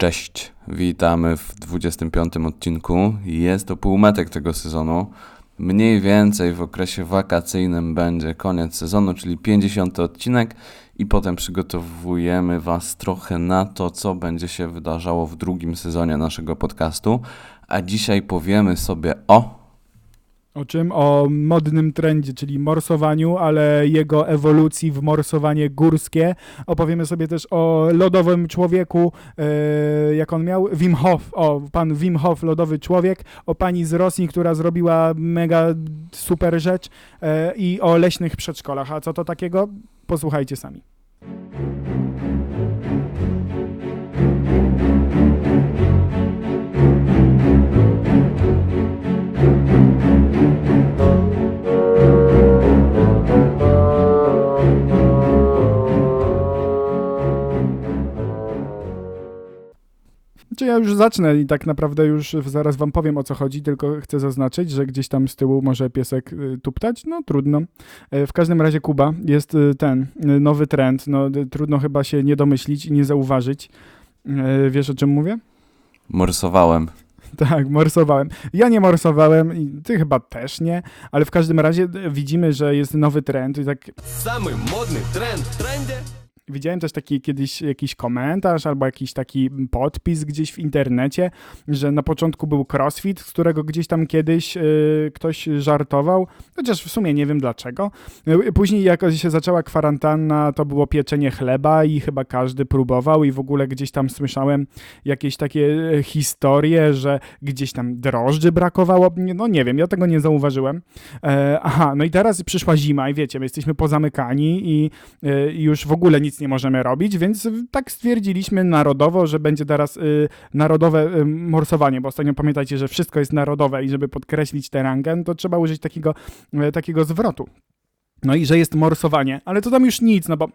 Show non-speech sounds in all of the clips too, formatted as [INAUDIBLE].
Cześć, witamy w 25 odcinku. Jest to półmetek tego sezonu. Mniej więcej w okresie wakacyjnym będzie koniec sezonu, czyli 50 odcinek, i potem przygotowujemy Was trochę na to, co będzie się wydarzało w drugim sezonie naszego podcastu. A dzisiaj powiemy sobie o. O czym? O modnym trendzie, czyli morsowaniu, ale jego ewolucji w morsowanie górskie. Opowiemy sobie też o lodowym człowieku, e, jak on miał, Wim Hof, o pan Wim Hof, lodowy człowiek, o pani z Rosji, która zrobiła mega super rzecz e, i o leśnych przedszkolach. A co to takiego? Posłuchajcie sami. Czy ja już zacznę i tak naprawdę już zaraz wam powiem o co chodzi, tylko chcę zaznaczyć, że gdzieś tam z tyłu może piesek y, tuptać, no trudno. E, w każdym razie Kuba jest y, ten y, nowy trend, no trudno chyba się nie domyślić i nie zauważyć. E, wiesz o czym mówię? Morsowałem. [LAUGHS] Tak, morsowałem. Ja nie morsowałem, ty chyba też nie, ale w każdym razie widzimy, że jest nowy trend i tak... Samy modny trend w. Widziałem też taki kiedyś jakiś komentarz albo jakiś taki podpis gdzieś w internecie, że na początku był crossfit, z którego gdzieś tam kiedyś y, ktoś żartował, chociaż w sumie nie wiem dlaczego. Y, Później jak się zaczęła kwarantanna, to było pieczenie chleba i chyba każdy próbował i w ogóle gdzieś tam słyszałem jakieś takie e, historie, że gdzieś tam drożdży brakowało. No nie wiem, ja tego nie zauważyłem. E, aha, no i teraz przyszła zima i wiecie, my jesteśmy pozamykani i y, już w ogóle nic nie możemy robić, więc tak stwierdziliśmy narodowo, że będzie teraz y, narodowe y, morsowanie, bo ostatnio pamiętajcie, że wszystko jest narodowe i żeby podkreślić tę rangę, to trzeba użyć takiego, y, takiego zwrotu. No i że jest morsowanie, ale to tam już nic, no bo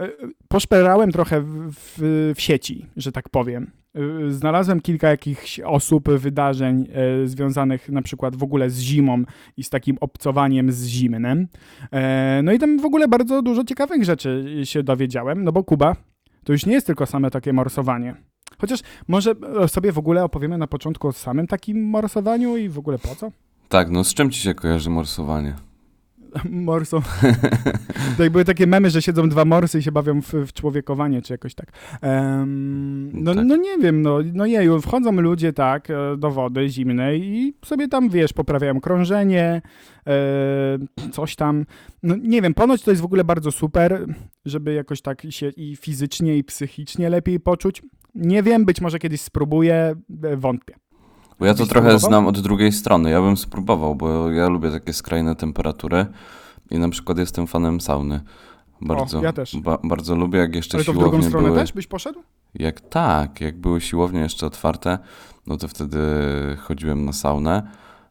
y, poszperałem trochę w, w, w sieci, że tak powiem. Y, Znalazłem kilka jakichś osób, wydarzeń y, związanych na przykład w ogóle z zimą i z takim obcowaniem z zimnem. E, No i tam w ogóle bardzo dużo ciekawych rzeczy się dowiedziałem, no bo Kuba to już nie jest tylko same takie morsowanie. Chociaż może e, sobie w ogóle opowiemy na początku o samym takim morsowaniu i w ogóle po co? Tak, no z czym ci się kojarzy morsowanie? Morso. [LAUGHS] tak były takie memy, że siedzą dwa morsy i się bawią w, w człowiekowanie, czy jakoś tak. Em, no, Tak. no nie wiem, no, no jeju, wchodzą ludzie tak e, do wody zimnej i sobie tam, wiesz, poprawiają krążenie, e, coś tam. No nie wiem, ponoć to jest w ogóle bardzo super, żeby jakoś tak się i fizycznie, i psychicznie lepiej poczuć. Nie wiem, być może kiedyś spróbuję, e, wątpię. Bo ja to trochę spróbował? znam od drugiej strony. Ja bym spróbował, bo ja lubię takie skrajne temperatury i na przykład jestem fanem sauny. Bardzo, O, ja też. Ba, bardzo lubię, jak jeszcze Ale to w siłownie drugą stronę były. też byś poszedł? Jak tak, jak były siłownie jeszcze otwarte, no to wtedy chodziłem na saunę.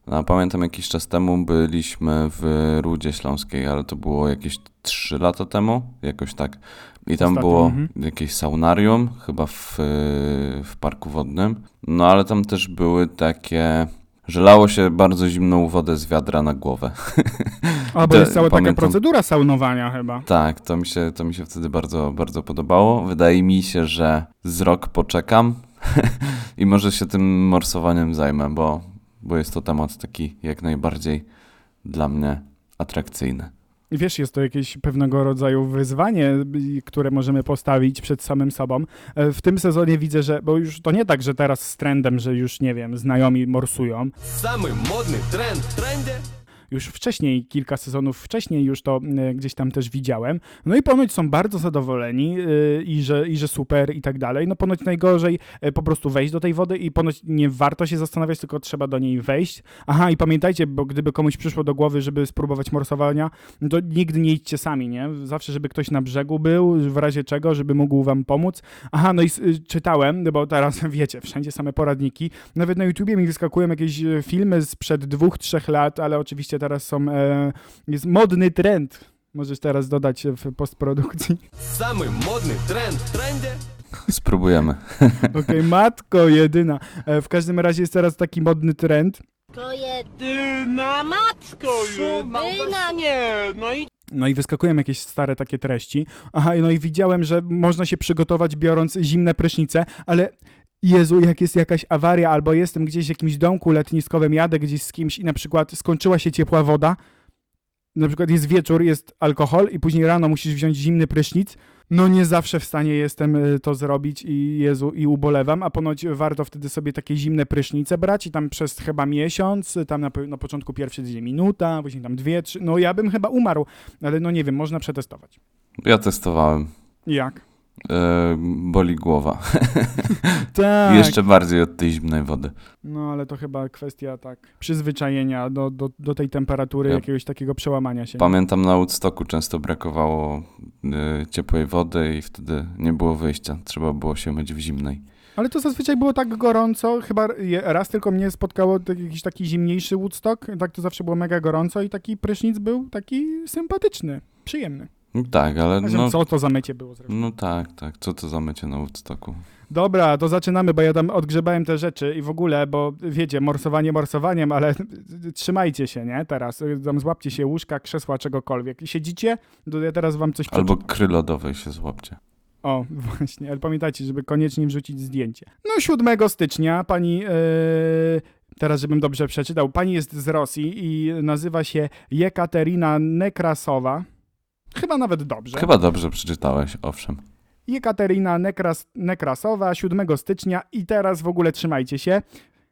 No, a pamiętam jakiś czas temu byliśmy w Rudzie Śląskiej, ale to było jakieś 3 lata temu, jakoś tak. I tam Ostatnio, było mhm. jakieś saunarium, chyba w, w parku wodnym. No ale tam też były takie, że lało się bardzo zimną wodę z wiadra na głowę. A, bo jest cała taka pamiętam- procedura saunowania chyba. Tak, to mi się, to mi się wtedy bardzo, bardzo podobało. Wydaje mi się, że z rok poczekam [LAUGHS] i może się tym morsowaniem zajmę, bo, bo jest to temat taki jak najbardziej dla mnie atrakcyjny wiesz, jest to jakieś pewnego rodzaju wyzwanie, które możemy postawić przed samym sobą. E, w tym sezonie widzę, że, bo już to nie tak, że teraz z trendem, że już, nie wiem, znajomi morsują. Samy modny trend, trendy. Już wcześniej, kilka sezonów wcześniej już to e, gdzieś tam też widziałem. No i ponoć są bardzo zadowoleni e, i, że, i że super i tak dalej. No ponoć najgorzej e, po prostu wejść do tej wody i ponoć nie warto się zastanawiać, tylko trzeba do niej wejść. Aha, i pamiętajcie, bo gdyby komuś przyszło do głowy, żeby spróbować morsowania, no to nigdy nie idźcie sami, nie? Zawsze, żeby ktoś na brzegu był, w razie czego, żeby mógł wam pomóc. Aha, no i czytałem, bo teraz [LAUGHS] wiecie, wszędzie same poradniki. Nawet na YouTubie mi wyskakują jakieś filmy sprzed dwóch, trzech lat, ale oczywiście oczywiście teraz są, e, jest modny trend, możesz teraz dodać w postprodukcji. Samy modny trend w trendzie. Spróbujemy. [LAUGHS] Okej, okay, matko jedyna. E, w każdym razie jest teraz taki modny trend. To jedyna matko jedyna, nie, no i... No i wyskakują jakieś stare takie treści. Aha, no i widziałem, że można się przygotować biorąc zimne prysznice, ale Jezu, jak jest jakaś awaria, albo jestem gdzieś w jakimś domku letniskowym, jadę gdzieś z kimś i na przykład skończyła się ciepła woda, na przykład jest wieczór, jest alkohol i później rano musisz wziąć zimny prysznic, no nie zawsze w stanie jestem y, to zrobić i Jezu, i ubolewam, a ponoć warto wtedy sobie takie zimne prysznice brać i tam przez chyba miesiąc, tam na, na początku pierwsze dwie minuta, później tam dwie, trzy, no ja bym chyba umarł, ale no nie wiem, można przetestować. Ja testowałem. Jak? E, boli głowa. [LAUGHS] Tak. Jeszcze bardziej od tej zimnej wody. No ale to chyba kwestia tak przyzwyczajenia do, do, do tej temperatury, Ja- jakiegoś takiego przełamania się. Pamiętam na Woodstocku często brakowało e, ciepłej wody i wtedy nie było wyjścia. Trzeba było się myć w zimnej. Ale to zazwyczaj było tak gorąco, chyba raz tylko mnie spotkało jakiś taki zimniejszy Woodstock, tak to zawsze było mega gorąco i taki prysznic był taki sympatyczny, przyjemny. No tak, ale no, co to za mycie było zresztą. no tak, tak. Co to za mycie na Woodstocku? Dobra, to zaczynamy, bo ja tam odgrzebałem te rzeczy i w ogóle, bo wiecie, morsowanie morsowaniem, ale [LAUGHS] trzymajcie się, nie? Teraz, tam złapcie się łóżka, krzesła, czegokolwiek. Siedzicie? To ja teraz wam coś Albo kry lodowej się złapcie. O, [LAUGHS] właśnie, ale pamiętajcie, żeby koniecznie wrzucić zdjęcie. No 7 stycznia pani, e, teraz żebym dobrze przeczytał, pani jest z Rosji i nazywa się Jekaterina Nekrasowa. Chyba nawet dobrze. Chyba dobrze przeczytałeś, owszem. Jekaterina Nekras, Nekrasowa 7 stycznia i teraz w ogóle trzymajcie się.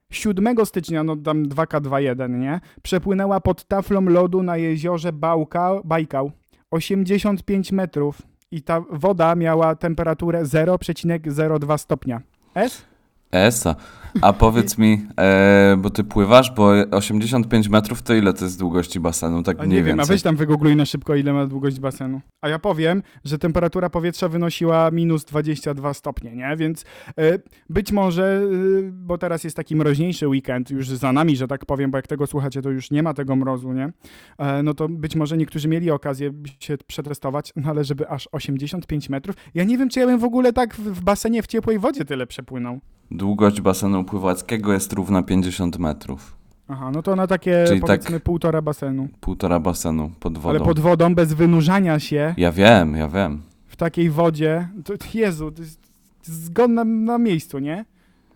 7 stycznia, no tam 2K21, nie? Przepłynęła pod taflą lodu na jeziorze Bałka, Bajkał. 85 metrów i ta woda miała temperaturę 0,02 stopnia. S? Esa. A powiedz mi, e, bo ty pływasz, bo 85 metrów to ile to jest długości basenu? Tak A mniej nie wiem, a więcej. weź tam wygoogluj na szybko, ile ma długość basenu. A ja powiem, że temperatura powietrza wynosiła minus 22 stopnie, nie? Więc y, być może, y, bo teraz jest taki mroźniejszy weekend już za nami, że tak powiem, bo jak tego słuchacie, to już nie ma tego mrozu, nie? E, no to być może niektórzy mieli okazję się przetestować, no ale żeby aż 85 metrów. Ja nie wiem, czy ja bym w ogóle tak w, w basenie w ciepłej wodzie tyle przepłynął. Długość basenu pływackiego jest równa 50 metrów. Aha, no to na takie Czyli tak powiedzmy półtora basenu. Półtora basenu pod wodą. Ale pod wodą, bez wynurzania się. Ja wiem, ja wiem. w takiej wodzie, to, Jezu, to jest zgon na, na miejscu, nie?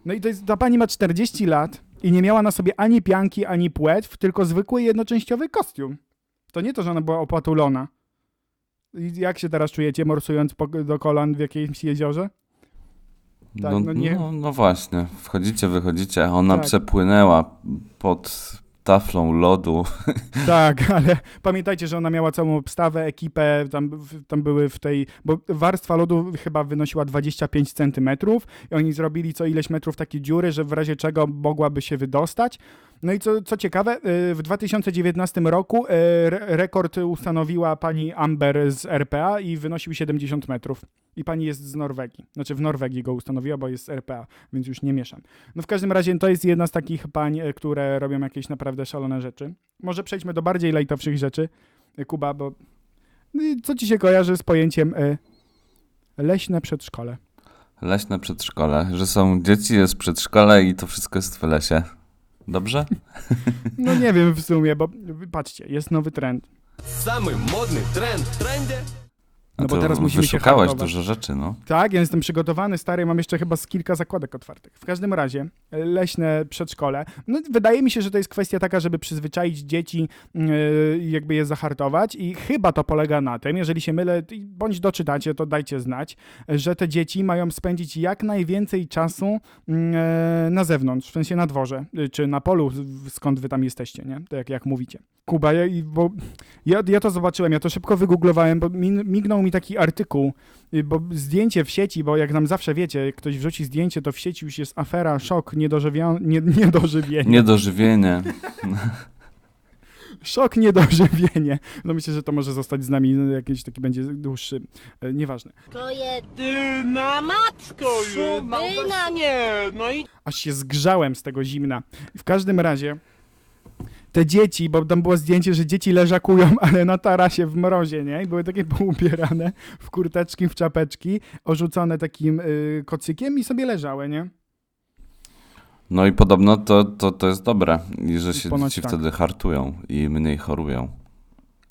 No i to jest, ta pani ma 40 lat i nie miała na sobie ani pianki, ani płetw, tylko zwykły jednoczęściowy kostium. To nie to, że ona była opatulona. I jak się teraz czujecie, morsując po, do kolan w jakimś jeziorze? Tak, no, no nie- no, no właśnie, wchodzicie, wychodzicie, a ona Tak. przepłynęła pod taflą lodu. [LAUGHS] Tak, ale pamiętajcie, że ona miała całą obstawę, ekipę, tam, tam były w tej, bo warstwa lodu chyba wynosiła 25 centymetrów i oni zrobili co ileś metrów takie dziury, że w razie czego mogłaby się wydostać. No i co, co ciekawe, y, w 2019 roku y, re- rekord ustanowiła pani Amber z RPA i wynosił 70 metrów. I pani jest z Norwegii. Znaczy w Norwegii go ustanowiła, bo jest z RPA, więc już nie mieszam. No w każdym razie to jest jedna z takich pań, e, które robią jakieś naprawdę szalone rzeczy. Może przejdźmy do bardziej lajtowszych rzeczy, Kuba, bo no co ci się kojarzy z pojęciem leśne przedszkole? Leśne przedszkole, że są dzieci, jest przedszkole i to wszystko jest w lesie. Dobrze? [LAUGHS] No nie wiem w sumie, bo patrzcie, jest nowy trend. Самый модный тренд в тренде. no bo to teraz musimy się hartować. dużo rzeczy, no. Tak, ja jestem przygotowany, stary, mam jeszcze chyba z kilka zakładek otwartych. W każdym razie, leśne przedszkole. No, wydaje mi się, że to jest kwestia taka, żeby przyzwyczaić dzieci, yy, jakby je zahartować i chyba to polega na tym, jeżeli się mylę, bądź doczytacie, to dajcie znać, że te dzieci mają spędzić jak najwięcej czasu yy, na zewnątrz, w sensie na dworze, yy, czy na polu, skąd wy tam jesteście, nie? Tak jak, jak mówicie. Kuba, ja, bo ja, ja to zobaczyłem, ja to szybko wygooglowałem, bo min, mignął mi taki artykuł, y, bo zdjęcie w sieci, bo jak nam zawsze wiecie, jak ktoś wrzuci zdjęcie, to w sieci już jest afera, szok, niedożywia, nie, niedożywienie. Niedożywienie. [LAUGHS] Szok, niedożywienie. No myślę, że to może zostać z nami, no, jakiś taki będzie dłuższy, e, nieważne. To jest Ty na matko jedyna nie, no i Aż się zgrzałem z tego zimna. W każdym razie te dzieci, bo tam było zdjęcie, że dzieci leżakują, [LAUGHS] ale na tarasie w mrozie, nie? I były takie poubierane w kurteczki, w czapeczki, orzucone takim y, kocykiem i sobie leżały, nie? No i podobno to, to, to jest dobre, i że się Ponoć dzieci tak. wtedy hartują i mniej chorują.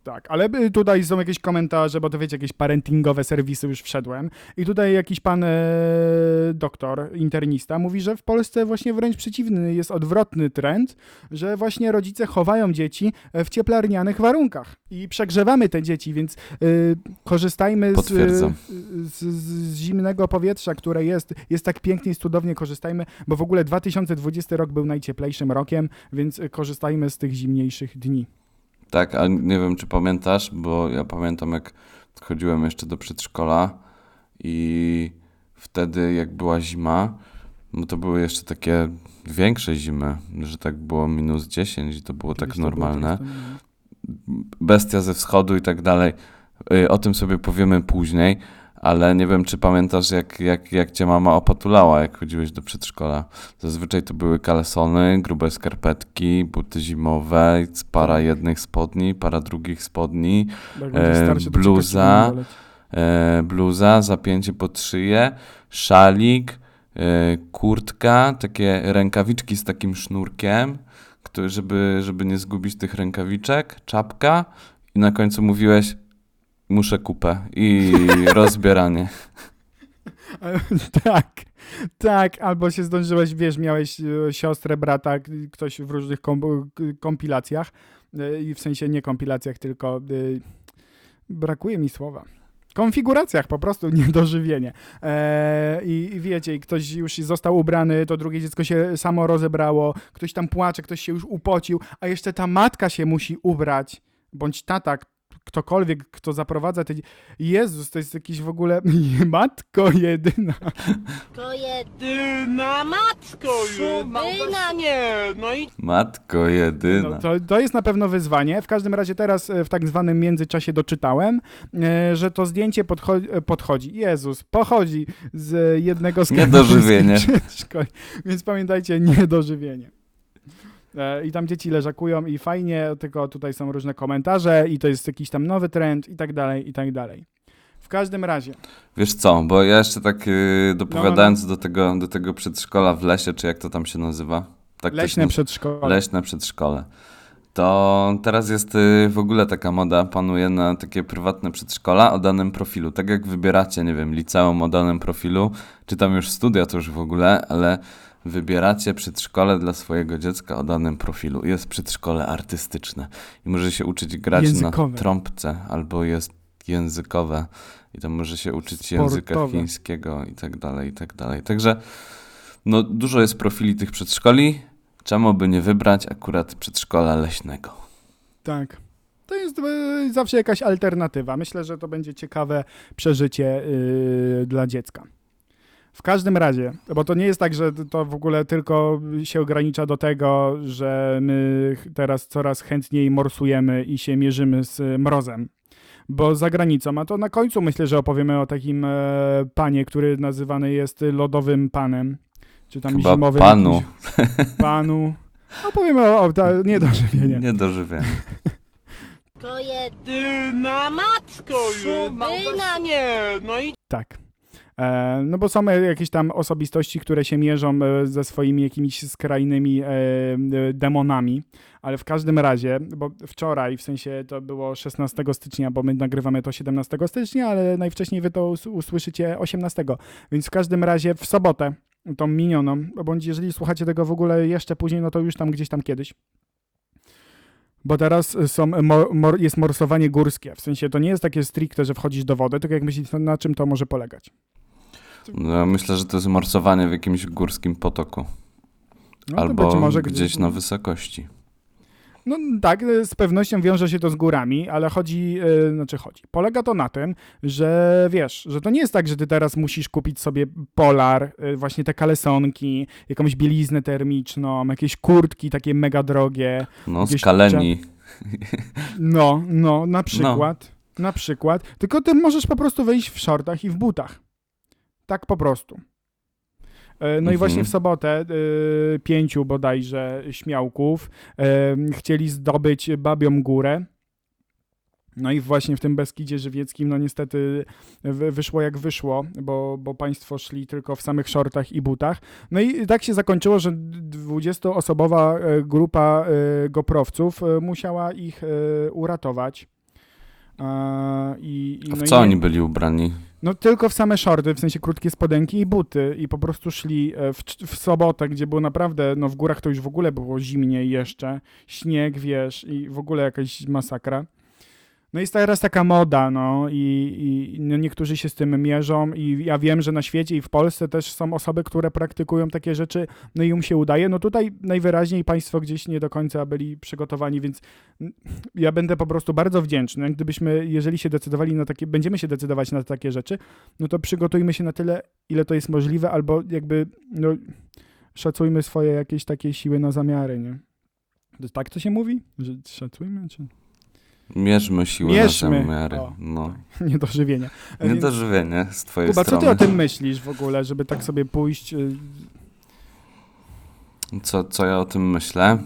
Tak, ale tutaj są jakieś komentarze, bo to wiecie, jakieś parentingowe serwisy już wszedłem. I tutaj jakiś pan e, doktor, internista mówi, że w Polsce właśnie wręcz przeciwny jest odwrotny trend, że właśnie rodzice chowają dzieci e, w cieplarnianych warunkach i przegrzewamy te dzieci, więc y, korzystajmy z, z, z zimnego powietrza, które jest, jest tak pięknie i cudownie, korzystajmy, bo w ogóle 2020 rok był najcieplejszym rokiem, więc korzystajmy z tych zimniejszych dni. Tak, a nie wiem, czy pamiętasz, bo ja pamiętam, jak chodziłem jeszcze do przedszkola i wtedy, jak była zima, no to były jeszcze takie większe zimy, że tak było minus 10 i to było tak to było normalne. to- Bestia ze wschodu i tak dalej. Y, O tym sobie powiemy później, ale nie wiem, czy pamiętasz, jak, jak, jak cię mama opatulała, jak chodziłeś do przedszkola. Zazwyczaj to były kalesony, grube skarpetki, buty zimowe, para jednych spodni, para drugich spodni, e, bluza. e, bluza, zapięcie pod szyję, szalik, e, kurtka, takie rękawiczki z takim sznurkiem, który, żeby, żeby nie zgubić tych rękawiczek, czapka i na końcu mówiłeś muszę kupę i rozbieranie. [LAUGHS] tak, tak, albo się zdążyłeś, wiesz, miałeś e, siostrę, brata, ktoś w różnych kompilacjach, e, i w sensie nie kompilacjach, tylko e, brakuje mi słowa. Konfiguracjach po prostu [LAUGHS] niedożywienie. E, i, I wiecie, i ktoś już został ubrany, to drugie dziecko się samo rozebrało, ktoś tam płacze, ktoś się już upocił, a jeszcze ta matka się musi ubrać, bądź tata, ktokolwiek, kto zaprowadza te... Jezus, to jest jakiś w ogóle... [LAUGHS] Matko jedyna. To jedyna matko jedyna nie. No i Matko jedyna. No, to, to jest na pewno wyzwanie. W każdym razie teraz e, w tak zwanym międzyczasie doczytałem, e, że to zdjęcie podchodzi, e, podchodzi. Jezus, pochodzi z jednego z Niedożywienie. [LAUGHS] Więc pamiętajcie, niedożywienie. E, I tam dzieci leżakują i fajnie, tylko tutaj są różne komentarze i to jest jakiś tam nowy trend i tak dalej, i tak dalej. W każdym razie, Wiesz co, bo ja jeszcze tak yy, dopowiadając Do, tego, do tego przedszkola w lesie, czy jak to tam się nazywa? Tak się leśne nazywa? przedszkole. Leśne przedszkole. To teraz jest y, w ogóle taka moda, panuje na takie prywatne przedszkola o danym profilu. Tak jak wybieracie, nie wiem, liceum o danym profilu, czy tam już studia to już w ogóle, ale wybieracie przedszkole dla swojego dziecka o danym profilu. Jest przedszkole artystyczne i może się uczyć grać Językowe. na trąbce, albo jest językowe i tam może się uczyć języka Sportowe. chińskiego i tak dalej, i tak dalej. Także no, dużo jest profili tych przedszkoli. Czemu by nie wybrać akurat przedszkola leśnego? Tak. To jest e, zawsze jakaś alternatywa. Myślę, że to będzie ciekawe przeżycie y, dla dziecka. W każdym razie, bo to nie jest tak, że to w ogóle tylko się ogranicza do tego, że my teraz coraz chętniej morsujemy i się mierzymy z mrozem. Bo za granicą, a to na końcu myślę, że opowiemy o takim e, panie, który nazywany jest lodowym panem. Czy tam Chyba zimowym panu. [LAUGHS] panu. Opowiemy o, o ta, niedożywienie. Niedożywienie. to jedyna matko jedyna nie. No i Tak. E, no bo są e, jakieś tam osobistości, które się mierzą e, ze swoimi jakimiś skrajnymi demonami, ale w każdym razie, bo wczoraj, w sensie to było 16 stycznia, bo my nagrywamy to 17 stycznia, ale najwcześniej wy to us- usłyszycie 18, więc w każdym razie w sobotę, tą minioną, bądź jeżeli słuchacie tego w ogóle jeszcze później, no to już tam gdzieś tam kiedyś. Bo teraz są, jest morsowanie górskie. W sensie to nie jest takie stricte, że wchodzisz do wody, tylko jak myślisz, na czym to może polegać? No, myślę, że to jest morsowanie w jakimś górskim potoku. No, albo może gdzieś na wysokości. No tak, z pewnością wiąże się to z górami, ale chodzi, yy, znaczy chodzi. Polega to na tym, że wiesz, że to nie jest tak, że ty teraz musisz kupić sobie polar, yy, właśnie te kalesonki, jakąś bieliznę termiczną, jakieś kurtki takie mega drogie. No, Gdzieś skaleni. No, no, na przykład. Na przykład. Tylko ty możesz po prostu wyjść w shortach i w butach. Tak po prostu. E, No i Mhm. właśnie w sobotę y, pięciu bodajże śmiałków y, chcieli zdobyć Babią Górę. No i właśnie w tym Beskidzie Żywieckim, no niestety wy- wyszło jak wyszło, bo, bo państwo szli tylko w samych shortach i butach. No i tak się zakończyło, że 20-osobowa e, grupa goprowców musiała ich uratować. I, i, A w no i co nie- oni byli ubrani? No tylko w same shorty, w sensie krótkie spodenki i buty i po prostu szli e, w, w sobotę, gdzie było naprawdę, no w górach to już w ogóle było zimniej jeszcze, śnieg, wiesz, i w ogóle jakaś masakra. No jest teraz taka moda, no i, i no niektórzy się z tym mierzą i ja wiem, że na świecie i w Polsce też są osoby, które praktykują takie rzeczy, no i im się udaje. No tutaj najwyraźniej państwo gdzieś nie do końca byli przygotowani, więc ja będę po prostu bardzo wdzięczny, gdybyśmy, jeżeli się decydowali na takie, będziemy się decydować na takie rzeczy, no to przygotujmy się na tyle, ile to jest możliwe, albo jakby, no, szacujmy swoje jakieś takie siły na zamiary, nie? Tak to się mówi? Że szacujmy, czy Mierzmy siły Mierzmy. na zamiary. O, No. [LAUGHS] niedożywienie. A więc- Niedożywienie z twojej Kuba, co strony. ty o tym myślisz w ogóle, żeby tak sobie pójść? y, Co, co ja o tym myślę?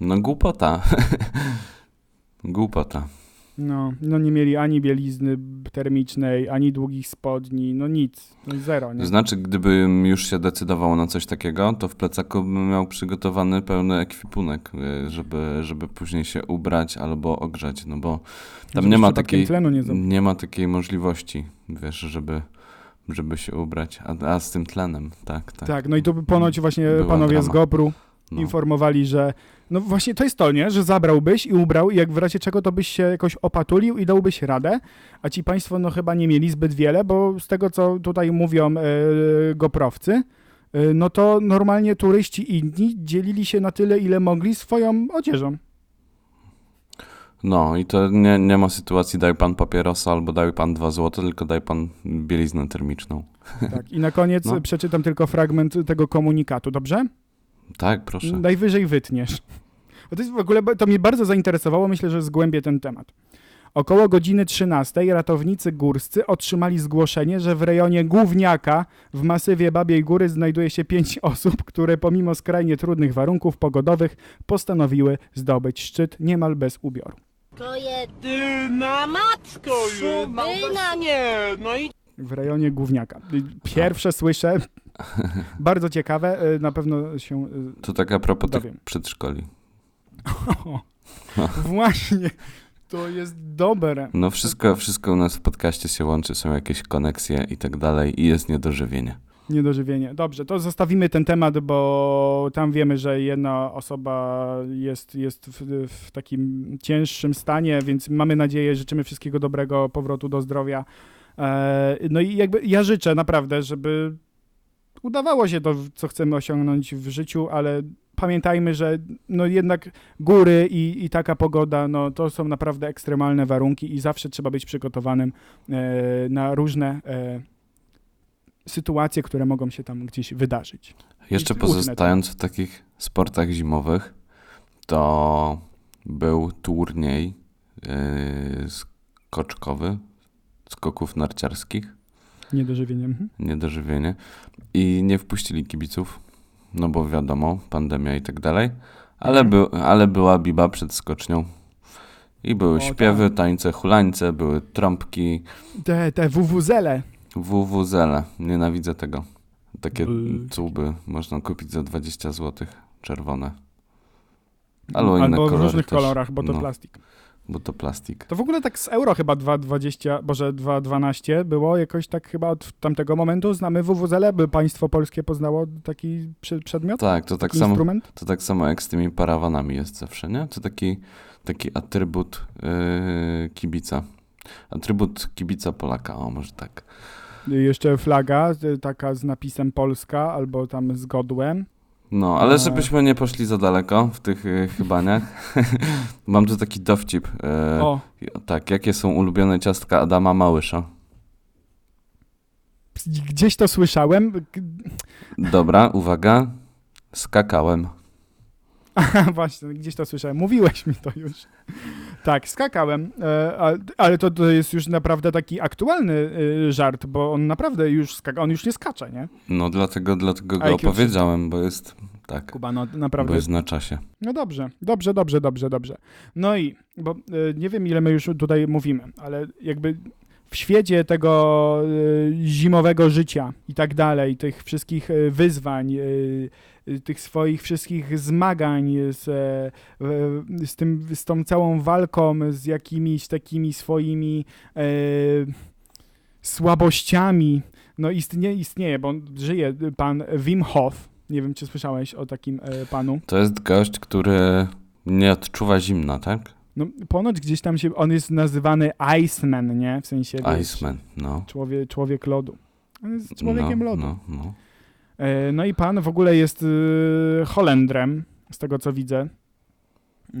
No głupota. [LAUGHS] głupota. No, no nie mieli ani bielizny termicznej, ani długich spodni, no nic, no zero, nie? Znaczy, gdybym już się decydował na coś takiego, to w plecaku bym miał przygotowany pełny ekwipunek, y, żeby, żeby później się ubrać albo ogrzać, no bo tam nie ma przypadkiem takiej, nie nie ma takiej możliwości, wiesz, żeby, żeby się ubrać, a, a z tym tlenem, tak, tak. Tak, no i tu ponoć właśnie panowie z drama. GoPru no. informowali, że no właśnie to jest to, nie? Że zabrałbyś i ubrał i jak w razie czego to byś się jakoś opatulił i dałbyś radę, a ci państwo no chyba nie mieli zbyt wiele, bo z tego co tutaj mówią e, goprowcy, e, no to normalnie turyści inni dzielili się na tyle, ile mogli swoją odzieżą. No i to nie, nie ma sytuacji daj pan papierosa albo daj pan dwa złote, tylko daj pan bieliznę termiczną. Tak. I na koniec No. przeczytam tylko fragment tego komunikatu, dobrze? Tak, proszę. Najwyżej wytniesz. Bo to jest w ogóle, to mnie bardzo zainteresowało, myślę, że zgłębię ten temat. Około godziny 13 ratownicy górscy otrzymali zgłoszenie, że w rejonie Główniaka w masywie Babiej Góry znajduje się pięć [LAUGHS] osób, które pomimo skrajnie trudnych warunków pogodowych postanowiły zdobyć szczyt niemal bez ubioru. To jedyna matko Byna nie. No i W rejonie Główniaka. Pierwsze słyszę, [LAUGHS] bardzo ciekawe, y, na pewno się... y, To tak a propos tych Dowiem. przedszkoli. [LAUGHS] Właśnie, to jest dobre. No wszystko, wszystko u nas w podcaście się łączy, są jakieś koneksje i tak dalej i jest niedożywienie. Niedożywienie. Dobrze, to zostawimy ten temat, bo tam wiemy, że jedna osoba jest, jest w, w takim cięższym stanie, więc mamy nadzieję, życzymy wszystkiego dobrego, powrotu do zdrowia. E, no i jakby ja życzę naprawdę, żeby udawało się to, co chcemy osiągnąć w życiu, ale pamiętajmy, że no jednak góry i, i taka pogoda, no to są naprawdę ekstremalne warunki i zawsze trzeba być przygotowanym e, na różne e, sytuacje, które mogą się tam gdzieś wydarzyć. Jeszcze pozostając w takich sportach zimowych, to był turniej yy, skoczkowy, skoków narciarskich, Niedożywienie. Mhm. niedożywienie i nie wpuścili kibiców, no bo wiadomo, pandemia i tak dalej, ale, Mhm. by, ale była biba przed skocznią. I były O, śpiewy, tak. tańce, hulańce, były trąbki, Te, te WWZele. WWZele. Nienawidzę tego. Takie Bl- cuby można kupić za 20 zł, czerwone. Albo inne Albo w różnych też. kolorach, bo to No. plastik. Bo to plastik. To w ogóle tak z euro chyba 2,20, boże 2,12 było jakoś tak chyba od tamtego momentu znamy WWZele, by państwo polskie poznało taki przedmiot, Tak, to tak samo, to tak samo jak z tymi parawanami jest zawsze, nie? To taki, taki atrybut yy, kibica. Atrybut kibica Polaka, o może tak. Jeszcze flaga, taka z napisem Polska, albo tam z godłem. No, ale A. żebyśmy nie poszli za daleko w tych yy, chybaniach, [LAUGHS] mam tu taki dowcip. Yy, O, Tak, jakie są ulubione ciastka Adama Małysza? gdzieś to słyszałem. Dobra, uwaga. Skakałem. [LAUGHS] Właśnie, gdzieś to słyszałem. Mówiłeś mi to już. Tak, skakałem, e, ale to, to jest już naprawdę taki aktualny y, żart, bo on naprawdę już skaka, on już nie skacze, nie? No dlatego, dlatego go opowiedziałem, bo jest tak, Kuba, no bo naprawdę. jest na czasie. No dobrze, dobrze, dobrze, dobrze, dobrze. No i, bo y, nie wiem ile my już tutaj mówimy, ale jakby w świecie tego y, zimowego życia i tak dalej, tych wszystkich y, wyzwań, y, tych swoich wszystkich zmagań z, e, z, tym, z tą całą walką, z jakimiś takimi swoimi e, słabościami, no istnieje, istnieje, bo żyje pan Wim Hof, nie wiem, czy słyszałeś o takim e, panu. To jest gość, który nie odczuwa zimna, tak? No, ponoć gdzieś tam się, on jest nazywany Iceman, nie? W sensie, Iceman, no. Człowiek, człowiek lodu. On jest człowiekiem no, lodu. No, no. E, no i pan w ogóle jest y, Holendrem, z tego co widzę.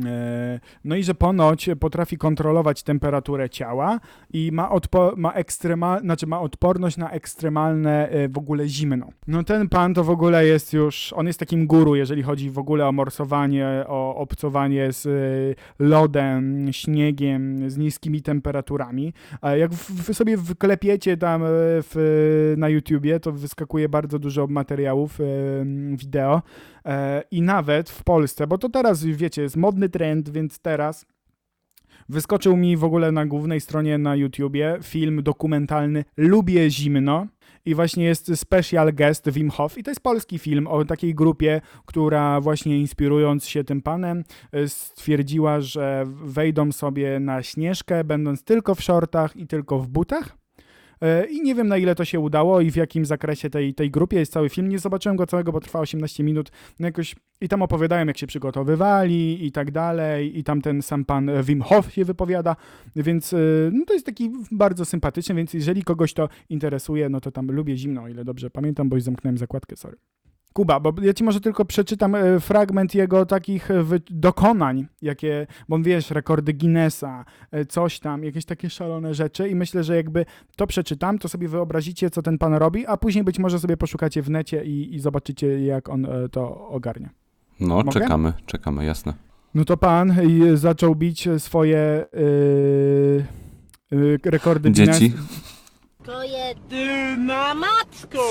E, No i że ponoć potrafi kontrolować temperaturę ciała i ma, odpo- ma, ekstremal- znaczy ma odporność na ekstremalne e, w ogóle zimno. No ten pan to w ogóle jest już, on jest takim guru, jeżeli chodzi w ogóle o morsowanie, o obcowanie z e, lodem, śniegiem, z niskimi temperaturami. Jak wy sobie wklepiecie tam w, na YouTubie, to wyskakuje bardzo dużo materiałów wideo i nawet w Polsce, bo to teraz, wiecie, jest trend, więc teraz wyskoczył mi w ogóle na głównej stronie na YouTubie film dokumentalny Lubię zimno i właśnie jest special guest Wim Hof i to jest polski film o takiej grupie, która właśnie inspirując się tym panem e, stwierdziła, że wejdą sobie na śnieżkę, będąc tylko w shortach i tylko w butach. E, I nie wiem na ile to się udało i w jakim zakresie tej, tej grupie jest cały film. Nie zobaczyłem go całego, bo trwa 18 minut. No jakoś i tam opowiadają, jak się przygotowywali i tak dalej. I tam ten sam pan Wim Hof się wypowiada, więc e, no to jest taki bardzo sympatyczny, więc jeżeli kogoś to interesuje, no to tam lubię zimno, o ile dobrze pamiętam, bo już zamknąłem zakładkę, sorry. Kuba, bo ja ci może tylko przeczytam e, fragment jego takich e, dokonań, jakie, bo wiesz, rekordy Guinnessa, e, coś tam, jakieś takie szalone rzeczy i myślę, że jakby to przeczytam, to sobie wyobrazicie, co ten pan robi, a później być może sobie poszukacie w necie i, i zobaczycie, jak on to ogarnia. No, Mogę? czekamy, czekamy, jasne. No to pan zaczął bić swoje y, y, rekordy Guinnessa. Dzieci? To jest Ty na matko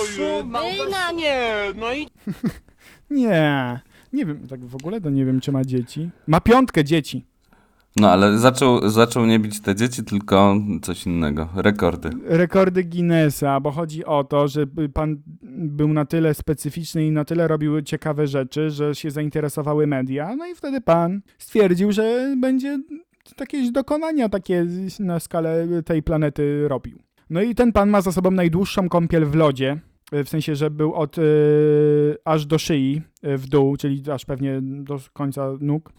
Dyna nie. No i [LAUGHS] Nie, nie wiem, tak w ogóle to nie wiem, czy ma dzieci. Ma piątkę dzieci. No, ale zaczął, zaczął nie bić te dzieci, tylko coś innego. Rekordy. rekordy Guinnessa, bo chodzi o to, że pan był na tyle specyficzny i na tyle robił ciekawe rzeczy, że się zainteresowały media, no i wtedy pan stwierdził, że będzie jakieś dokonania takie na skalę tej planety robił. No i ten pan ma za sobą najdłuższą kąpiel w lodzie, w sensie, że był od y, aż do szyi y, w dół, czyli aż pewnie do końca nóg.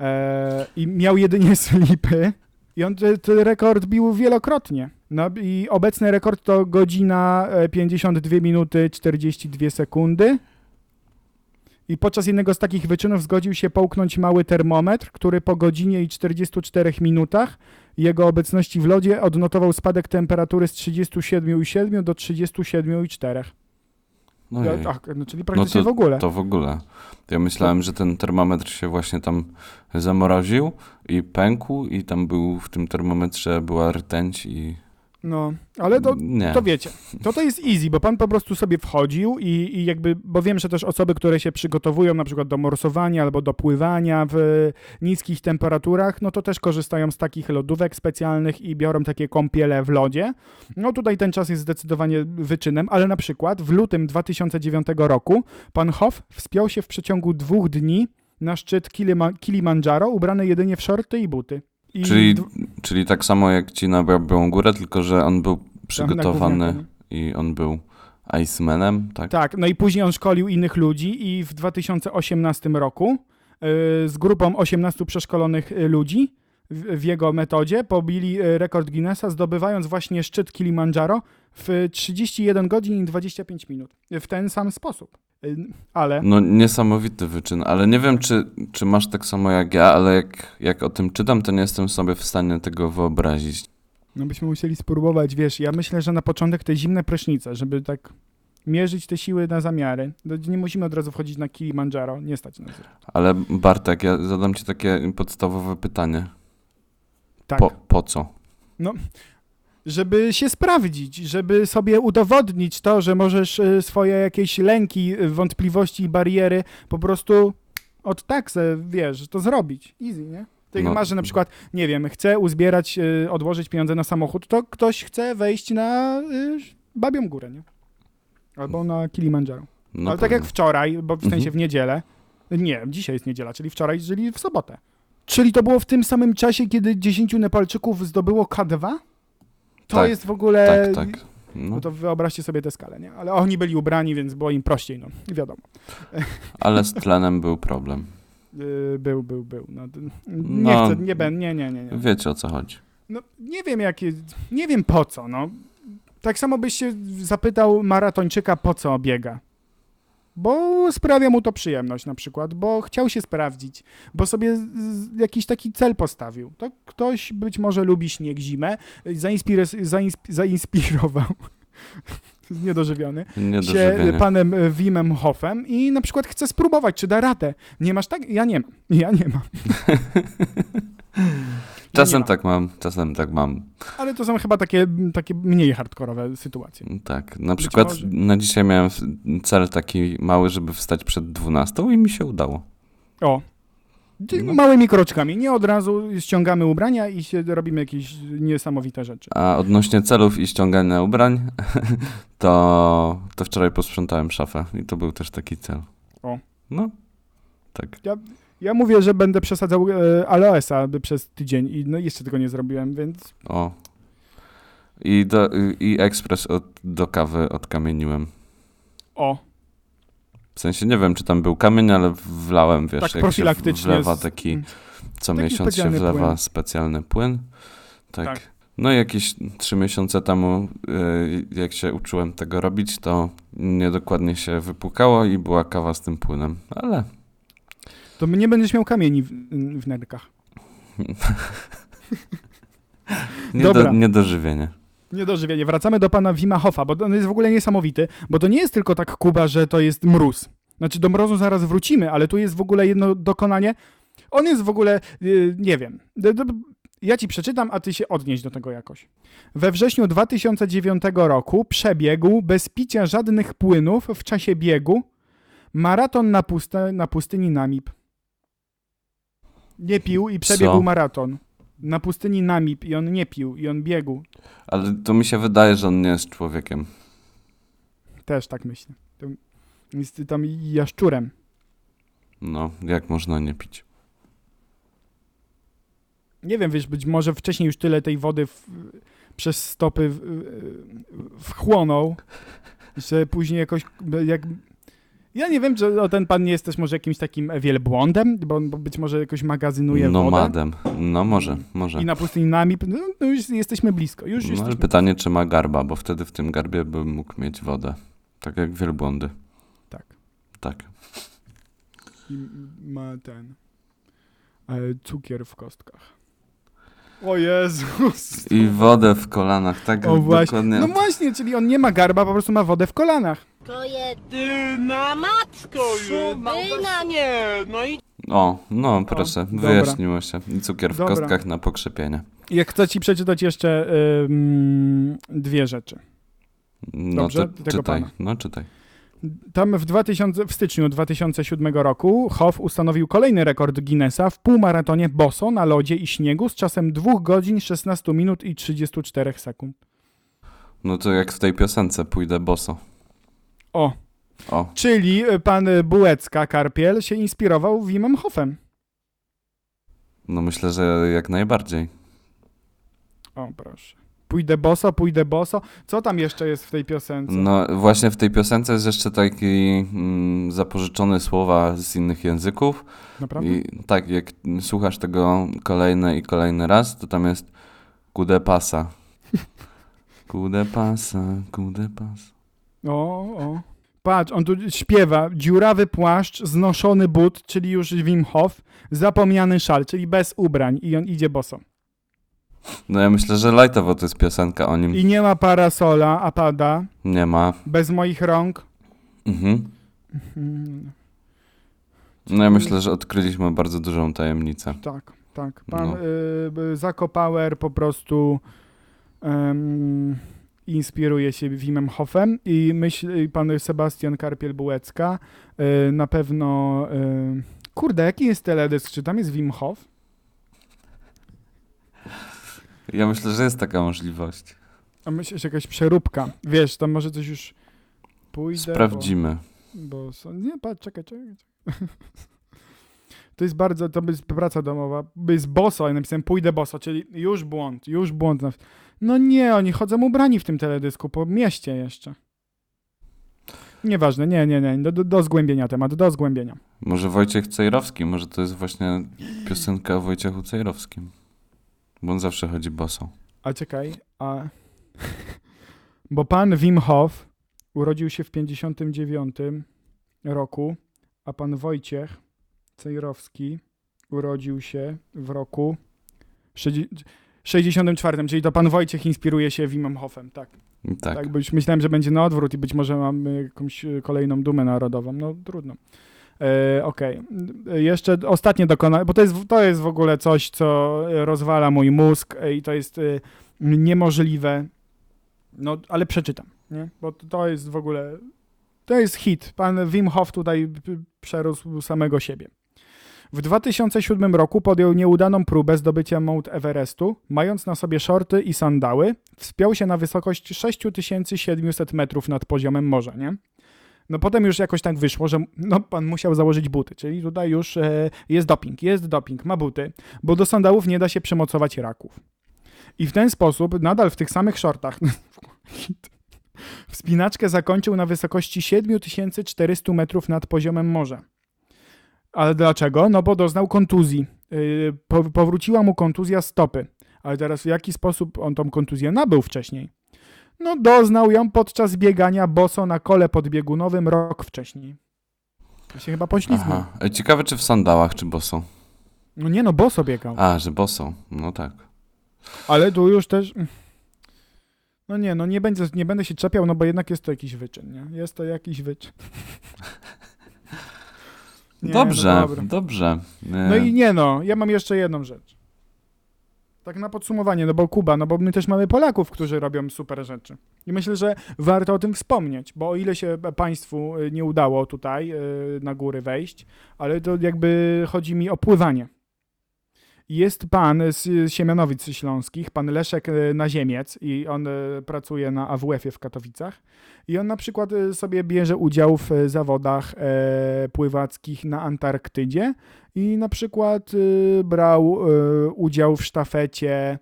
E, I miał jedynie [LAUGHS] slipy. I on ten rekord bił wielokrotnie. No i obecny rekord to godzina e, 52 minuty 42 sekundy. I podczas jednego z takich wyczynów zgodził się połknąć mały termometr, który po godzinie i 44 minutach jego obecności w lodzie odnotował spadek temperatury z 37,7 do 37,4. No, jej. Ach, no, czyli no praktycznie to, w ogóle. to w ogóle. Ja myślałem, że ten termometr się właśnie tam zamroził i pękł i tam był w tym termometrze była rtęć i... No, ale to, nie. To wiecie, to to jest easy, bo pan po prostu sobie wchodził i, i jakby, bo wiem, że też osoby, które się przygotowują na przykład do morsowania albo do pływania w niskich temperaturach, no to też korzystają z takich lodówek specjalnych i biorą takie kąpiele w lodzie. No tutaj ten czas jest zdecydowanie wyczynem, ale na przykład w lutym 2009 roku pan Hoff wspiął się w przeciągu dwóch dni na szczyt Kilima- Kilimandżaro ubrany jedynie w shorty i buty. I Czyli, d- czyli tak samo jak ci na Białą Górę, tylko że on był przygotowany nie? i on był Icemanem, tak? Tak, no i później on szkolił innych ludzi i w 2018 roku y, z grupą 18 przeszkolonych y, ludzi w, w jego metodzie pobili y, rekord Guinnessa, zdobywając właśnie szczyt Kilimandżaro w 31 godzin i 25 minut. W ten sam sposób. Ale No niesamowity wyczyn, ale nie wiem, czy, czy masz tak samo jak ja, ale jak, jak o tym czytam, to nie jestem sobie w stanie tego wyobrazić. no byśmy musieli spróbować, wiesz, ja myślę, że na początek te zimne prysznice, żeby tak mierzyć te siły na zamiary. No, Nie musimy od razu wchodzić na Kilimandżaro, nie stać nas. Ale Bartek, ja zadam ci takie podstawowe pytanie. Tak. Po, po co? Żeby się sprawdzić, żeby sobie udowodnić to, że możesz y, swoje jakieś lęki, y, wątpliwości i bariery po prostu od tak se, wiesz, to zrobić. Easy, nie? Tak No. masz, że na przykład, nie wiem, chce uzbierać, y, odłożyć pieniądze na samochód, to ktoś chce wejść na Babią Górę, nie? Albo na Kilimandżaro. No Ale tak jak wczoraj, bo w sensie Mhm. w niedzielę, nie, dzisiaj jest niedziela, czyli wczoraj, czyli w sobotę. Czyli to było w tym samym czasie, kiedy 10 Nepalczyków zdobyło K2? To Tak, jest w ogóle... Tak, tak. No, No to wyobraźcie sobie tę skalę, nie? Ale oni byli ubrani, więc było im prościej, no. Wiadomo. [LAUGHS] ale z tlenem był problem. Yy, był, był, był. No, nie No. chcę, nie będę, nie, nie, nie, nie. Wiecie o co chodzi. No, nie wiem jakie, nie wiem po co, no. Tak samo byś się zapytał maratończyka, po co biega. Bo sprawia mu to przyjemność na przykład, bo chciał się sprawdzić, bo sobie jakiś taki cel postawił. To ktoś być może lubi śnieg zimę, zainspire- zainsp- zainspirował, [LAUGHS] niedożywiony, się panem e, Wimem Hofem i na przykład chce spróbować, czy da radę. Nie masz tak? Ja nie mam. Ja nie mam. [LAUGHS] Czasem nie mam. tak mam, czasem tak mam. Ale to są chyba takie, takie mniej hardkorowe sytuacje. Tak. Na przykład może. na dzisiaj miałem cel taki mały, żeby wstać przed 12 i mi się udało. O. No. Małymi kroczkami. Nie od razu ściągamy ubrania i się robimy jakieś niesamowite rzeczy. A odnośnie celów i ściągania ubrań, [LAUGHS] to, to wczoraj posprzątałem szafę i to był też taki cel. O. No, tak. Ja mówię, że będę przesadzał e, aloesa przez tydzień i no jeszcze tego nie zrobiłem, więc O. I, do, i ekspres od, do kawy odkamieniłem. o. W sensie nie wiem, czy tam był kamień, ale wlałem, wiesz, Tak jak się profilaktycznie wlewa z- taki, co Taki miesiąc się wlewa płyn. specjalny płyn. Tak. Tak. No i jakieś trzy miesiące temu, y, jak się uczyłem tego robić, to niedokładnie się wypłukało i była kawa z tym płynem. Ale To nie będziesz miał kamieni w, w nerkach. [LAUGHS] nie Dobra. do, niedożywienie. Niedożywienie. Wracamy do pana Wima Hofa, bo on jest w ogóle niesamowity, bo to nie jest tylko tak Kuba, że to jest mróz. Znaczy do mrozu zaraz wrócimy, ale tu jest w ogóle jedno dokonanie. On jest w ogóle, yy, nie wiem, ja ci przeczytam, a ty się odnieś do tego jakoś. We wrześniu 2009 roku przebiegł bez picia żadnych płynów w czasie biegu maraton na, na pustyni Namib. Nie pił i przebiegł Co? maraton. Na pustyni Namib i on nie pił i on biegł. Ale to mi się wydaje, że on nie jest człowiekiem. Też tak myślę. To jest tam jaszczurem. No, jak można nie pić? Nie wiem, wiesz, być może wcześniej już tyle tej wody w, przez stopy w, wchłonął, że później jakoś jak... Ja nie wiem, czy ten pan nie jest też może jakimś takim wielbłądem, bo, on- być może jakoś magazynuje wodę. Nomadem. No może, może. I na pustyni Namib, no, no już jesteśmy blisko, już No, jesteśmy... pytanie, czy ma garba, bo wtedy w tym garbie bym mógł mieć wodę. Tak jak wielbłądy. Tak. Tak. I ma ten e, cukier w kostkach. O Jezus! I wodę w kolanach, tak O właśnie. dokładnie. No właśnie, czyli on nie ma garba, po prostu ma wodę w kolanach. To jest Ty na matko już! Byna Nie, no i O, no proszę, dobra. wyjaśniło się. I cukier w Dobra. kostkach na pokrzepienie. Jak chcę ci przeczytać jeszcze ym, dwie rzeczy. No Dobrze, to tego czytaj, pana. no czytaj. Tam w, 2000, w styczniu 2007 roku Hoff ustanowił kolejny rekord Guinnessa w półmaratonie boso na lodzie i śniegu z czasem 2 godzin 16 minut i 34 sekund. No to jak w tej piosence pójdę boso. O, O, czyli y, pan Bułecka, Karpiel, się inspirował Wimem Hoffem. no myślę, że jak najbardziej. O, proszę. Pójdę boso, pójdę boso. Co tam jeszcze jest w tej piosence? No właśnie w tej piosence jest jeszcze taki mm, zapożyczone słowa z innych języków. Naprawdę? I tak, jak słuchasz tego kolejny i kolejny raz, to tam jest kude pasa. [LAUGHS] Kude pasa, kude pasa. O, o. Patrz, on tu śpiewa. Dziurawy płaszcz, znoszony but, czyli już Wim Hof, zapomniany szal, czyli bez ubrań i on idzie boso. No ja myślę, że lajtowo to jest piosenka o nim. I nie ma parasola, a pada, Nie ma. bez moich rąk. Mhm. No ja myślę, że odkryliśmy bardzo dużą tajemnicę. tak, tak. Pan No. y, Zakopauer po prostu inspiruje się Wimem Hofem i myśl, pan Sebastian Karpiel-Bułecka y, na pewno... Y, kurde, jaki jest teledysk? Czy tam jest Wim Hof? Ja myślę, że jest taka możliwość. A myślisz, jakaś przeróbka. Wiesz, tam może coś już pójdę. bo- Sprawdzimy. Bo są... Nie, patrz, czekaj, czekaj. [LAUGHS] To jest bardzo, to jest praca domowa. Jest boso, ja napisałem pójdę boso, czyli już błąd, już błąd. No nie, oni chodzą ubrani w tym teledysku, po mieście jeszcze. Nieważne, nie, nie, nie, do, do, do zgłębienia temat, do zgłębienia. Może Wojciech Cejrowski, może to jest właśnie piosenka o Wojciechu Cejrowskim. Bo on zawsze chodzi bosą. A czekaj, a... [LAUGHS] Bo pan Wim Hof urodził się w 59 roku, a pan Wojciech Cejrowski urodził się w roku sześćdzie- 64, czyli to pan Wojciech inspiruje się Wimem Hofem, tak. Tak. Tak, myślałem, że będzie na odwrót i być może mamy jakąś e, kolejną dumę narodową. No trudno. E, Okej. E, Jeszcze ostatnie dokonanie, bo to jest, to jest w ogóle coś, co rozwala mój mózg e, i to jest niemożliwe. No, ale przeczytam, nie? Bo to- jest w ogóle, to jest hit. Pan Wim Hof tutaj przerósł samego siebie. W 2007 roku podjął nieudaną próbę zdobycia Mount Everestu, mając na sobie shorty i sandały, wspiął się na wysokość 6700 metrów nad poziomem morza, nie? No potem już jakoś tak wyszło, że no, pan musiał założyć buty, czyli tutaj już e, jest doping, jest doping, ma buty, bo do sandałów nie da się przymocować raków. I w ten sposób, nadal w tych samych shortach, [LAUGHS] wspinaczkę zakończył na wysokości 7400 metrów nad poziomem morza. Ale dlaczego? No bo doznał kontuzji. Yy, po, powróciła mu kontuzja stopy. Ale teraz w jaki sposób on tą kontuzję nabył wcześniej? No doznał ją podczas biegania boso na kole podbiegunowym rok wcześniej. To się chyba poślizgnął. Aha. E, Ciekawe, czy w sandałach, czy bosą. No nie no, boso biegał. A, że bosą. No tak. Ale tu już też... No nie, no nie, będzie, nie będę się czepiał, no bo jednak jest to jakiś wyczyn, nie? Jest to jakiś wyczyn. [LAUGHS] Nie, dobrze, No, dobrze. E, no i nie no, ja mam jeszcze jedną rzecz. Tak na podsumowanie, no bo Kuba, no bo my też mamy Polaków, którzy robią super rzeczy. I myślę, że warto o tym wspomnieć, bo o ile się państwu y, nie udało tutaj y, na góry wejść, ale to jakby chodzi mi o pływanie. Jest pan z Siemianowic Śląskich, pan Leszek y, Naziemiec i on y, pracuje na AWF-ie w Katowicach. I on na przykład y, sobie bierze udział w zawodach e, pływackich na Antarktydzie i na przykład brał udział w sztafecie,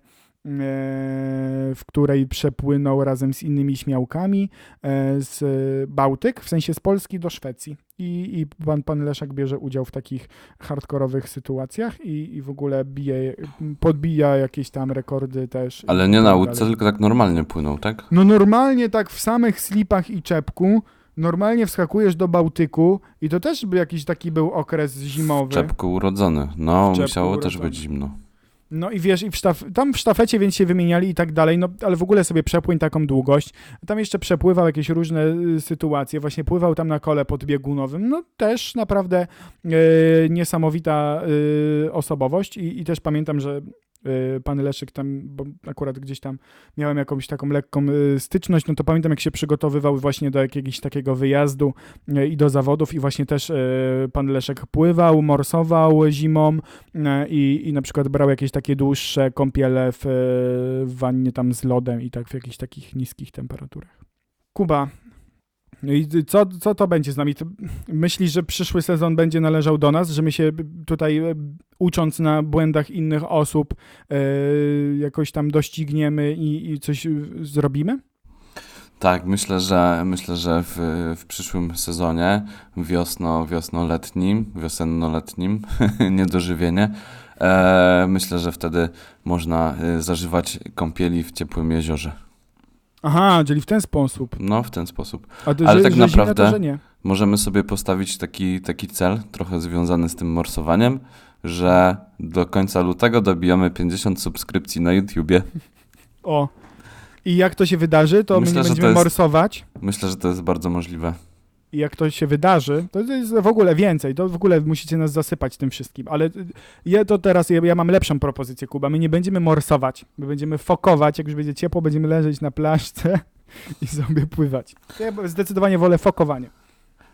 w której przepłynął razem z innymi śmiałkami e, z Bałtyk, w sensie z Polski do Szwecji. I, i pan, pan Leszek bierze udział w takich hardkorowych sytuacjach i, i w ogóle bije, podbija jakieś tam rekordy też. Ale i nie tak na łódce, tylko tak normalnie płynął, tak? No normalnie tak w samych slipach i czepku, normalnie wskakujesz do Bałtyku i to też jakiś taki był okres W zimowy. czepku urodzony. No, W musiało też urodzony. być zimno. No i wiesz, i w sztaf- tam w sztafecie więc się wymieniali i tak dalej, no ale w ogóle sobie przepłyń taką długość. Tam jeszcze przepływał jakieś różne y, sytuacje, właśnie pływał tam na kole podbiegunowym, no też naprawdę y, niesamowita y, osobowość I, i też pamiętam, że pan Leszek tam, bo akurat gdzieś tam miałem jakąś taką lekką y, styczność, no to pamiętam jak się przygotowywał właśnie do jakiegoś takiego wyjazdu y, i do zawodów i właśnie też y, pan Leszek pływał, morsował zimą, i, i na przykład brał jakieś takie dłuższe kąpiele w, w wannie tam z lodem i tak w jakichś takich niskich temperaturach. Kuba, no i co, co to będzie z nami? Myślisz, że przyszły sezon będzie należał do nas, że my się tutaj e, ucząc na błędach innych osób e, jakoś tam dościgniemy i, i coś e, zrobimy? Tak, myślę, że myślę, że w, w przyszłym sezonie wiosno, wiosno-letnim, wiosenno-letnim, [LAUGHS] niedożywienie, e, myślę, że wtedy można zażywać kąpieli w ciepłym jeziorze. Aha, czyli w ten sposób. No, w ten sposób. To, Ale że, tak że zimne, naprawdę- to, nie. Możemy sobie postawić taki, taki cel, trochę związany z tym morsowaniem, że do końca lutego dobijamy 50 subskrypcji na YouTubie. O. I jak to się wydarzy, to Myślę, my nie będziemy jest- morsować. Myślę, że to jest bardzo możliwe. I jak to się wydarzy, to jest w ogóle więcej, to w ogóle musicie nas zasypać tym wszystkim, ale y, ja to teraz, ja, ja mam lepszą propozycję, Kuba, my nie będziemy morsować, my będziemy fokować, jak już będzie ciepło, będziemy leżeć na plaszce [LAUGHS] i sobie pływać. Ja zdecydowanie wolę fokowanie.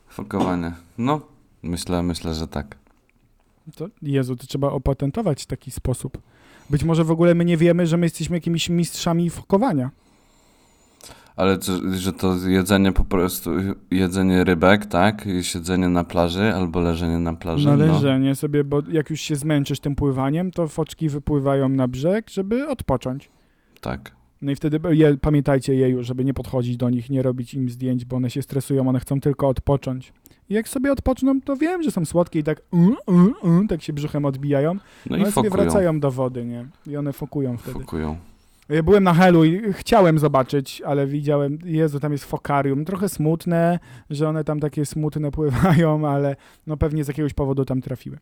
Fokowanie. No, myślę, myślę, że tak. To, Jezu, to trzeba opatentować taki sposób Być może w ogóle my nie wiemy, że my jesteśmy jakimiś mistrzami fokowania. Ale że, to jedzenie po prostu, jedzenie rybek, tak? I Siedzenie na plaży albo leżenie na plaży. Na leżenie sobie, bo jak już się zmęczysz tym pływaniem, to foczki wypływają na brzeg, żeby odpocząć. Tak. No i wtedy je, pamiętajcie jeju, żeby nie podchodzić do nich, nie robić im zdjęć, bo one się stresują, one chcą tylko odpocząć. I jak sobie odpoczną, to wiem, że są słodkie i tak mm, mm, mm, tak się brzuchem odbijają, No no i ale sobie fokują. wracają do wody, nie? I one fokują wtedy. Fokują. Ja byłem na Helu i chciałem zobaczyć, ale widziałem, Jezu, tam jest fokarium. Trochę smutne, że one tam takie smutne pływają, [LAUGHS] ale no pewnie z jakiegoś powodu tam trafiły.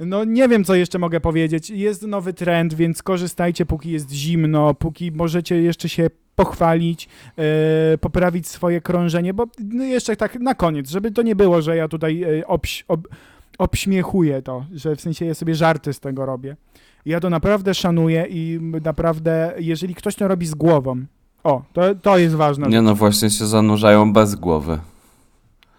No nie wiem, co jeszcze mogę powiedzieć. Jest nowy trend, więc korzystajcie, póki jest zimno, póki możecie jeszcze się pochwalić, e, poprawić swoje krążenie, bo no jeszcze tak na koniec, żeby to nie było, że ja tutaj e, obś, ob, obśmiechuję to, że w sensie ja sobie żarty z tego robię. Ja to naprawdę szanuję i naprawdę, jeżeli ktoś to robi z głową, o, to, to jest ważne. Nie no, właśnie się zanurzają bez głowy.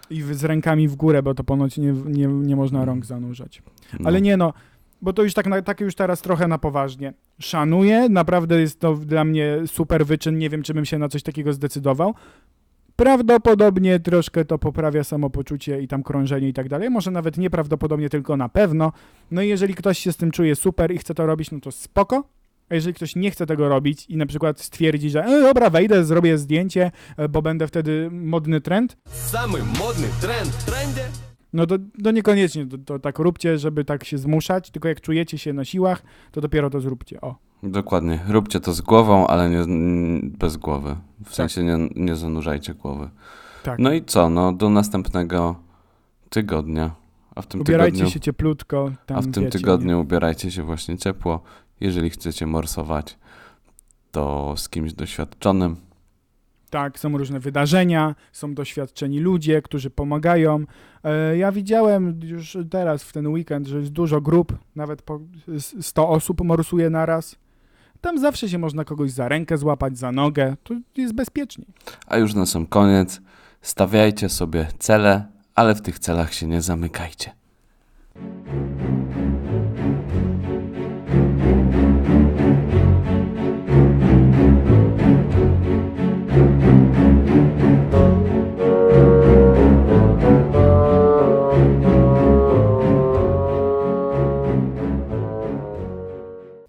I z rękami w górę, bo to ponoć nie, nie, nie można rąk zanurzać. No. Ale nie no, bo to już tak, na, tak już teraz trochę na poważnie. Szanuję, naprawdę jest to dla mnie super wyczyn, nie wiem, czy bym się na coś takiego zdecydował. Prawdopodobnie troszkę to poprawia samopoczucie i tam krążenie i tak dalej. Może nawet nieprawdopodobnie, tylko na pewno. No i jeżeli ktoś się z tym czuje super i chce to robić, no to spoko. A jeżeli ktoś nie chce tego robić i na przykład stwierdzi, że e, dobra, wejdę, zrobię zdjęcie, e, bo będę wtedy modny trend. Samy modny trend, trendy. No to, to niekoniecznie to, to tak róbcie, żeby tak się zmuszać, tylko jak czujecie się na siłach, to dopiero to zróbcie. O. Dokładnie. Róbcie to z głową, ale nie, bez głowy. W Tak. sensie nie, nie zanurzajcie głowy. Tak. No i co? No do następnego tygodnia. A w tym Ubierajcie tygodniu, się cieplutko. A w tym wiecie, tygodniu ubierajcie się właśnie ciepło. Jeżeli chcecie morsować, to z kimś doświadczonym. Tak, są różne wydarzenia, są doświadczeni ludzie, którzy pomagają. E, ja widziałem już teraz w ten weekend, że jest dużo grup, nawet po s- 100 osób morsuje naraz. Tam zawsze się można kogoś za rękę złapać, za nogę, to jest bezpiecznie. A już na sam koniec, stawiajcie sobie cele, ale w tych celach się nie zamykajcie.